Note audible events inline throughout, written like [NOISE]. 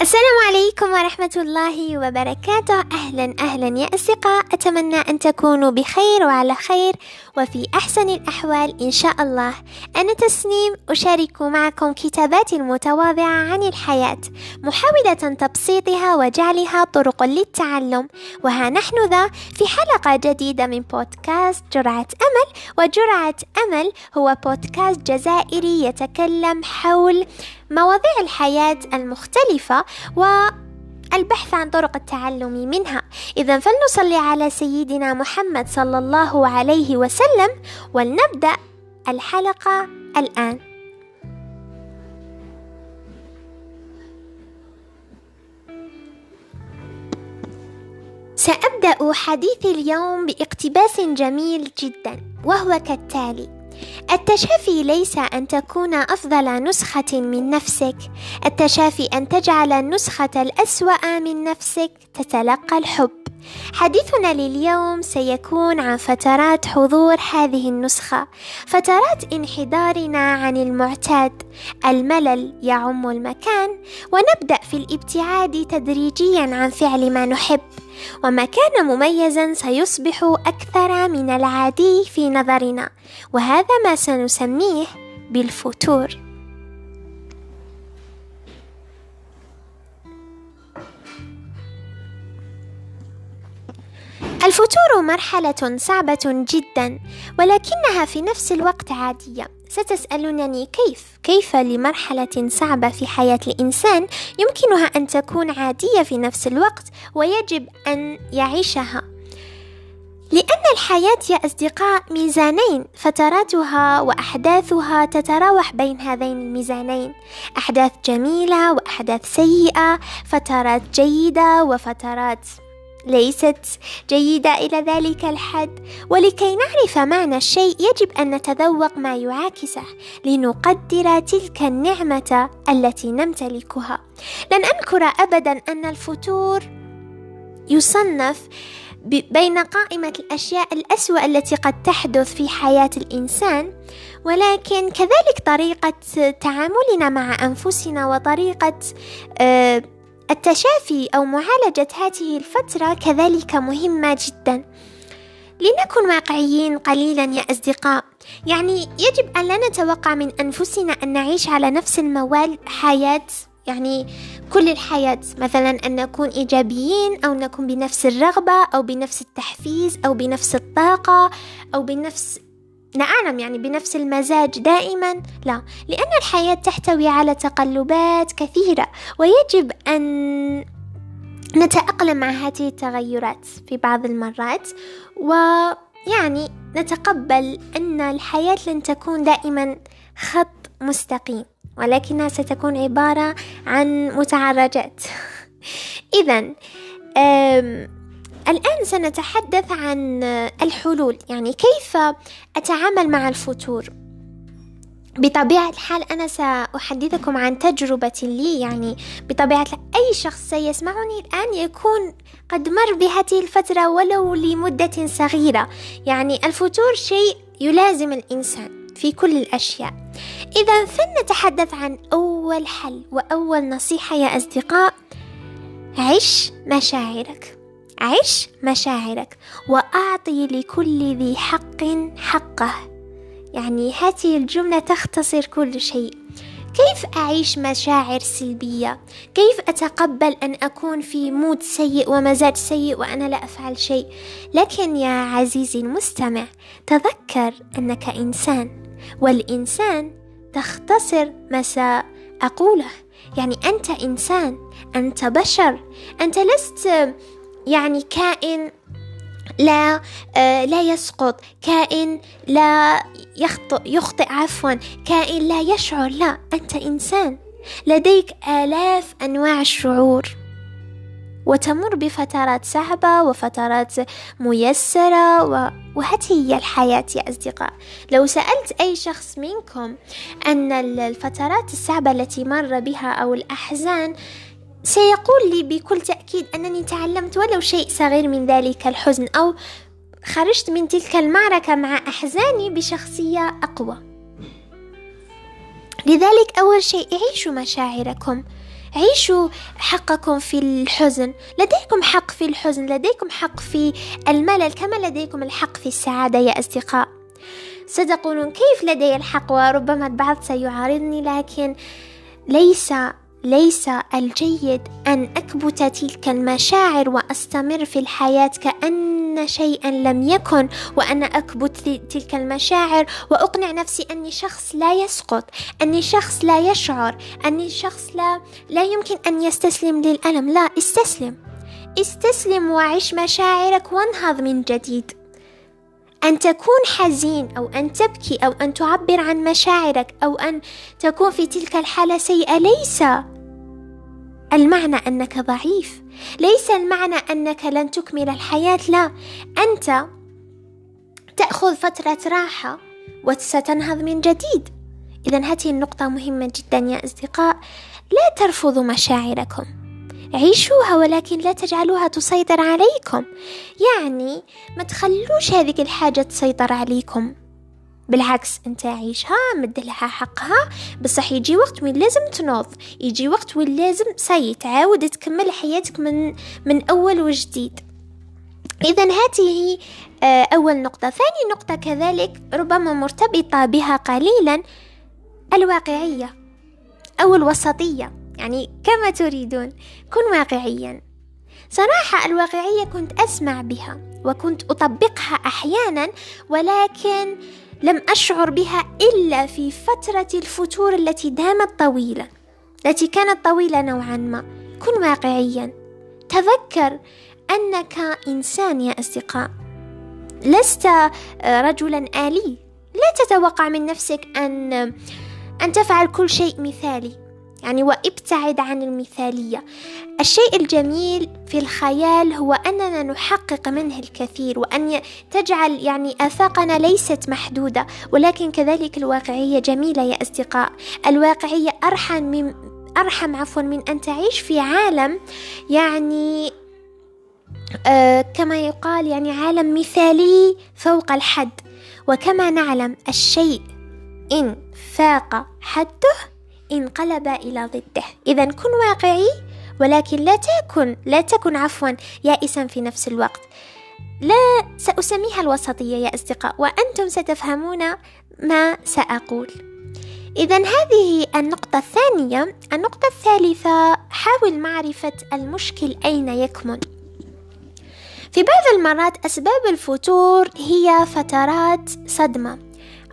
السلام عليكم ورحمة الله وبركاته. أهلا أهلا يا أصدقاء. أتمنى أن تكونوا بخير وعلى خير. وفي أحسن الأحوال إن شاء الله. أنا تسنيم أشارك معكم كتاباتي المتواضعة عن الحياة. محاولة تبسيطها وجعلها طرق للتعلم. وها نحن ذا في حلقة جديدة من بودكاست جرعة أمل. وجرعة أمل هو بودكاست جزائري يتكلم حول مواضيع الحياة المختلفة. والبحث عن طرق التعلم منها. إذا فلنصلي على سيدنا محمد صلى الله عليه وسلم ولنبدأ الحلقة الآن. سأبدأ حديثي اليوم باقتباس جميل جدا وهو كالتالي التشافي ليس أن تكون أفضل نسخة من نفسك. التشافي أن تجعل النسخة الأسوأ من نفسك تتلقى الحب. حديثنا لليوم سيكون عن فترات حضور هذه النسخة. فترات انحدارنا عن المعتاد. الملل يعم المكان. ونبدأ في الابتعاد تدريجيا عن فعل ما نحب. وما كان مميزا سيصبح أكثر من العادي في نظرنا وهذا ما سنسميه بالفتور الفتور مرحلة صعبة جدا ولكنها في نفس الوقت عادية. ستسألونني كيف؟ كيف لمرحلة صعبة في حياة الإنسان يمكنها أن تكون عادية في نفس الوقت ويجب أن يعيشها؟ لأن الحياة يا أصدقاء ميزانين فتراتها وأحداثها تتراوح بين هذين الميزانين أحداث جميلة وأحداث سيئة فترات جيدة وفترات ليست جيدة إلى ذلك الحد. ولكي نعرف معنى الشيء يجب أن نتذوق ما يعاكسه لنقدر تلك النعمة التي نمتلكها. لن أنكر أبدا أن الفتور يصنف بين قائمة الأشياء الأسوأ التي قد تحدث في حياة الإنسان. ولكن كذلك طريقة تعاملنا مع أنفسنا وطريقة آه التشافي أو معالجة هذه الفترة كذلك مهمة جدا. لنكن واقعيين قليلا يا أصدقاء. يعني يجب أن لا نتوقع من أنفسنا أن نعيش على نفس الموال حياة يعني كل الحياة. مثلا أن نكون إيجابيين أو نكون بنفس الرغبة أو بنفس التحفيز أو بنفس الطاقة أو بنفس نعلم يعني بنفس المزاج دائما. لا لأن الحياة تحتوي على تقلبات كثيرة ويجب أن نتأقلم مع هذه التغيرات في بعض المرات. ويعني نتقبل أن الحياة لن تكون دائما خط مستقيم ولكنها ستكون عبارة عن متعرجات. [LAUGHS] إذا الآن سنتحدث عن الحلول يعني كيف أتعامل مع الفتور بطبيعة الحال أنا سأحدثكم عن تجربة لي يعني بطبيعة أي شخص سيسمعني الآن يكون قد مر بهذه الفترة ولو لمدة صغيرة. يعني الفتور شيء يلازم الإنسان في كل الأشياء. إذا فلنتحدث عن أول حل وأول نصيحة يا أصدقاء عش مشاعرك. عش مشاعرك وأعطي لكل ذي حق حقه يعني هذه الجملة تختصر كل شيء كيف أعيش مشاعر سلبية؟ كيف أتقبل أن أكون في مود سيء ومزاج سيء وأنا لا أفعل شيء؟ لكن يا عزيزي المستمع تذكر أنك إنسان والإنسان تختصر ما سأقوله يعني أنت إنسان أنت بشر أنت لست يعني كائن لا آه لا يسقط كائن لا يخطئ يخطئ عفوا كائن لا يشعر لا أنت إنسان لديك آلاف أنواع الشعور وتمر بفترات صعبة وفترات ميسرة. وهذه هي الحياة يا أصدقاء لو سألت أي شخص منكم أن الفترات الصعبة التي مر بها أو الأحزان سيقول لي بكل تأكيد أنني تعلمت ولو شيء صغير من ذلك الحزن أو خرجت من تلك المعركة مع أحزاني بشخصية أقوى. لذلك أول شيء عيشوا مشاعركم. عيشوا حقكم في الحزن. لديكم حق في الحزن. لديكم حق في الملل كما لديكم الحق في السعادة يا أصدقاء. ستقولون كيف لدي الحق وربما البعض سيعارضني لكن ليس ليس الجيد أن أكبت تلك المشاعر وأستمر في الحياة كأن شيئا لم يكن وأنا أكبت تلك المشاعر وأقنع نفسي أني شخص لا يسقط أني شخص لا يشعر أني شخص لا لا يمكن أن يستسلم للألم. لا استسلم. استسلم وعش مشاعرك وانهض من جديد. أن تكون حزين أو أن تبكي أو أن تعبر عن مشاعرك أو أن تكون في تلك الحالة سيئة. ليس المعنى أنك ضعيف. ليس المعنى أنك لن تكمل الحياة. لا أنت تأخذ فترة راحة وستنهض من جديد. إذا هذه النقطة مهمة جدا يا أصدقاء. لا ترفضوا مشاعركم. عيشوها ولكن لا تجعلوها تسيطر عليكم. يعني ما تخلوش هذه الحاجة تسيطر عليكم. بالعكس أنت عيشها مد لها حقها. بصح يجي وقت وين لازم تنوض. يجي وقت وين لازم سي تعاود تكمل حياتك من من أول وجديد. اذا هذه آه، أول نقطة. ثاني نقطة كذلك ربما مرتبطة بها قليلا الواقعية أو الوسطية. يعني كما تريدون كن واقعيا. صراحة الواقعية كنت أسمع بها وكنت أطبقها أحيانا ولكن لم أشعر بها إلا في فترة الفتور التي دامت طويلة التي كانت طويلة نوعا ما. كن واقعيا. تذكر أنك إنسان يا أصدقاء. لست رجلا آلي. لا تتوقع من نفسك أن أن تفعل كل شيء مثالي. يعني وابتعد عن المثالية. الشيء الجميل في الخيال هو أننا نحقق منه الكثير وأن تجعل يعني آفاقنا ليست محدودة ولكن كذلك الواقعية جميلة يا أصدقاء. الواقعية أرحم من أرحم عفوا من أن تعيش في عالم يعني آه كما يقال يعني عالم مثالي فوق الحد. وكما نعلم الشيء إن فاق حده انقلب إلى ضده. إذا كن واقعي ولكن لا تكن لا تكن عفوا يائسا في نفس الوقت. لا سأسميها الوسطية يا أصدقاء وأنتم ستفهمون ما سأقول. إذا هذه النقطة الثانية. النقطة الثالثة حاول معرفة المشكل أين يكمن. في بعض المرات أسباب الفتور هي فترات صدمة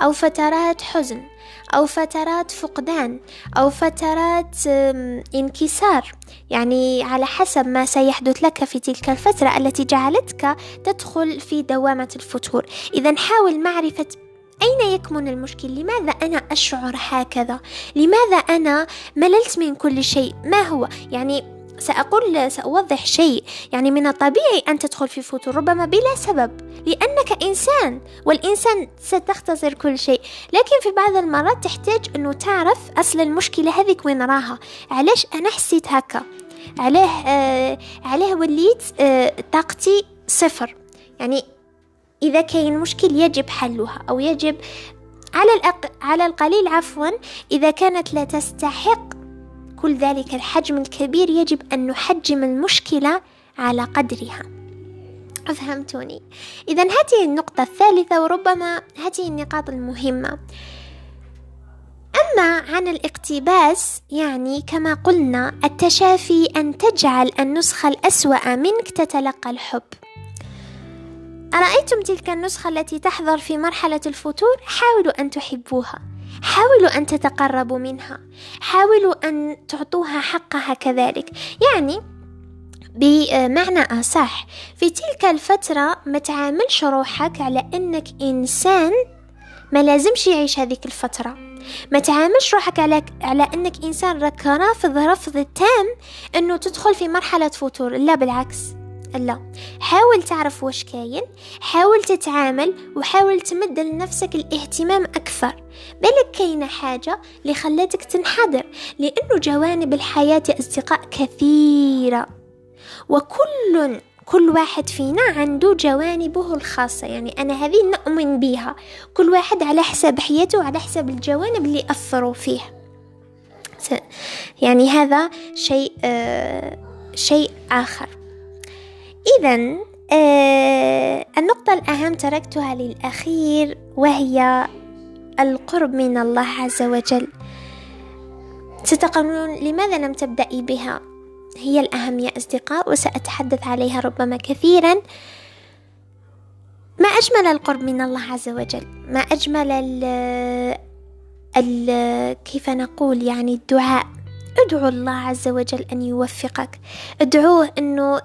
أو فترات حزن. أو فترات فقدان أو فترات انكسار يعني على حسب ما سيحدث لك في تلك الفترة التي جعلتك تدخل في دوامة الفتور إذا حاول معرفة أين يكمن المشكل؟ لماذا أنا أشعر هكذا؟ لماذا أنا مللت من كل شيء؟ ما هو؟ يعني سأقول سأوضح شيء. يعني من الطبيعي أن تدخل في فتور ربما بلا سبب لأنك إنسان والإنسان ستختصر كل شيء. لكن في بعض المرات تحتاج أنه تعرف أصل المشكلة هذيك وين راها. علاش أنا حسيت هكا؟ علاه آه علاه وليت آه طاقتي صفر. يعني إذا كاين مشكل يجب حلها أو يجب على الأق... على القليل عفوا إذا كانت لا تستحق كل ذلك الحجم الكبير يجب أن نحجم المشكلة على قدرها. أفهمتوني. إذا هذه النقطة الثالثة وربما هذه النقاط المهمة. أما عن الاقتباس يعني كما قلنا التشافي أن تجعل النسخة الأسوأ منك تتلقى الحب. أرأيتم تلك النسخة التي تحضر في مرحلة الفتور؟ حاولوا أن تحبوها. حاولوا أن تتقربوا منها. حاولوا أن تعطوها حقها كذلك. يعني بمعنى أصح في تلك الفترة ما تعاملش روحك على أنك إنسان ما لازمش يعيش هذيك الفترة. ما تعاملش روحك على على أنك إنسان راك رافض رفض تام إنه تدخل في مرحلة فتور لا بالعكس. لا. حاول تعرف وش كاين حاول تتعامل وحاول تمد لنفسك الاهتمام أكثر. بالك كاينة حاجة اللي خلاتك تنحدر؟ لأنه جوانب الحياة يا أصدقاء كثيرة. وكل كل واحد فينا عنده جوانبه الخاصة يعني أنا هذه نؤمن بها كل واحد على حساب حياته وعلى حساب الجوانب اللي أثروا فيه. يعني هذا شيء آه شيء آخر. إذا آه النقطة الأهم تركتها للأخير وهي القرب من الله عز وجل. ستقولون لماذا لم تبدأي بها؟ هي الأهم يا أصدقاء وسأتحدث عليها ربما كثيرا. ما أجمل القرب من الله عز وجل؟ ما أجمل ال ال كيف نقول يعني الدعاء؟ ادعو الله عز وجل أن يوفقك. ادعوه أنه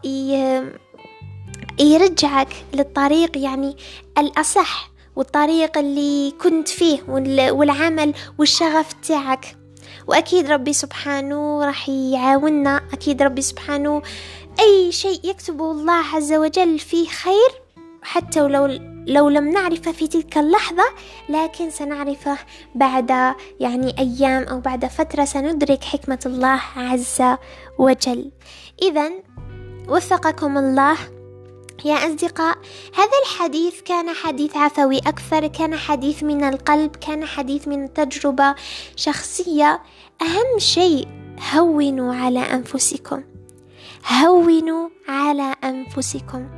يرجعك للطريق يعني الأصح والطريق اللي كنت فيه والعمل والشغف تاعك. وأكيد ربي سبحانه راح يعاوننا أكيد ربي سبحانه أي شيء يكتبه الله عز وجل فيه خير. حتى ولو لو لم نعرفه في تلك اللحظة لكن سنعرفه بعد يعني أيام أو بعد فترة سندرك حكمة الله عز وجل. إذا وفقكم الله. يا أصدقاء هذا الحديث كان حديث عفوي أكثر كان حديث من القلب كان حديث من تجربة شخصية. أهم شيء هونوا على أنفسكم. هونوا على أنفسكم.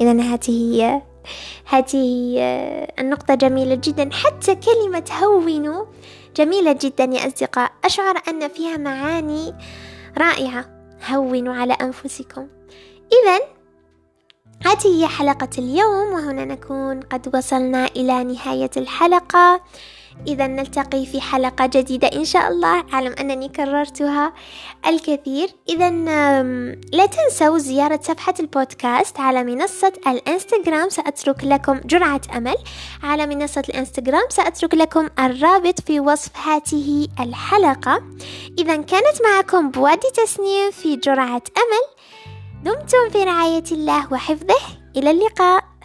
إذا هذه هي هذه النقطة جميلة جدا. حتى كلمة هونوا جميلة جدا يا أصدقاء. أشعر أن فيها معاني رائعة. هونوا على أنفسكم. إذا هذه هي حلقة اليوم وهنا نكون قد وصلنا إلى نهاية الحلقة. إذا نلتقي في حلقة جديدة إن شاء الله. أعلم أنني كررتها الكثير. إذا لا تنسوا زيارة صفحة البودكاست على منصة الإنستغرام سأترك لكم جرعة أمل. على منصة الإنستغرام سأترك لكم الرابط في وصف هذه الحلقة. إذا كانت معكم بوادي تسنيم في جرعة أمل. دمتم في رعاية الله وحفظه. إلى اللقاء.